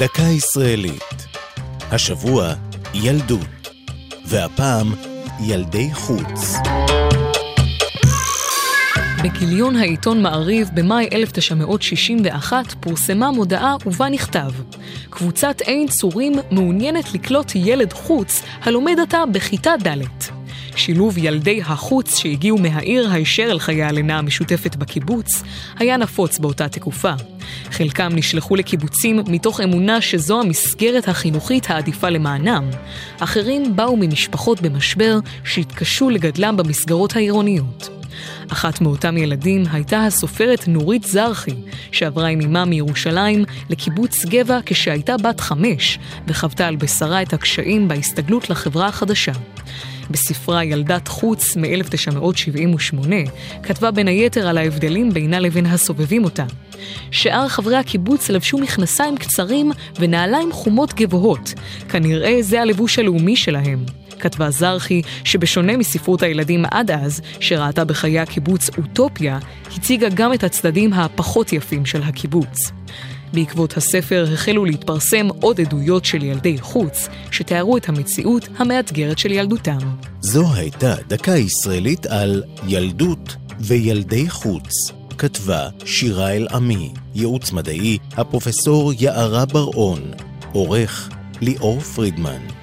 דקה ישראלית. השבוע ילדות, והפעם ילדי חוץ. בגיליון העיתון מעריב במאי 1961 פורסמה מודעה ובה נכתב קבוצת עין צורים מעוניינת לקלוט ילד חוץ הלומד עתה בכיתה ד'. שילוב ילדי החוץ שהגיעו מהעיר הישר אל חיי הלינה המשותפת בקיבוץ היה נפוץ באותה תקופה. חלקם נשלחו לקיבוצים מתוך אמונה שזו המסגרת החינוכית העדיפה למענם. אחרים באו ממשפחות במשבר שהתקשו לגדלם במסגרות העירוניות. אחת מאותם ילדים הייתה הסופרת נורית זרחי, שעברה עם אמה מירושלים לקיבוץ גבע כשהייתה בת חמש, וחוותה על בשרה את הקשיים בהסתגלות לחברה החדשה. בספרה ילדת חוץ מ-1978, כתבה בין היתר על ההבדלים בינה לבין הסובבים אותה. שאר חברי הקיבוץ לבשו מכנסיים קצרים ונעליים חומות גבוהות. כנראה זה הלבוש הלאומי שלהם. כתבה זרחי שבשונה מספרות הילדים עד אז, שראתה בחיי הקיבוץ אוטופיה, הציגה גם את הצדדים הפחות יפים של הקיבוץ. בעקבות הספר החלו להתפרסם עוד עדויות של ילדי חוץ, שתיארו את המציאות המאתגרת של ילדותם. זו הייתה דקה ישראלית על ילדות וילדי חוץ. כתבה שירה אל-עמי, ייעוץ מדעי, הפרופסור יערה בר-און, עורך ליאור פרידמן.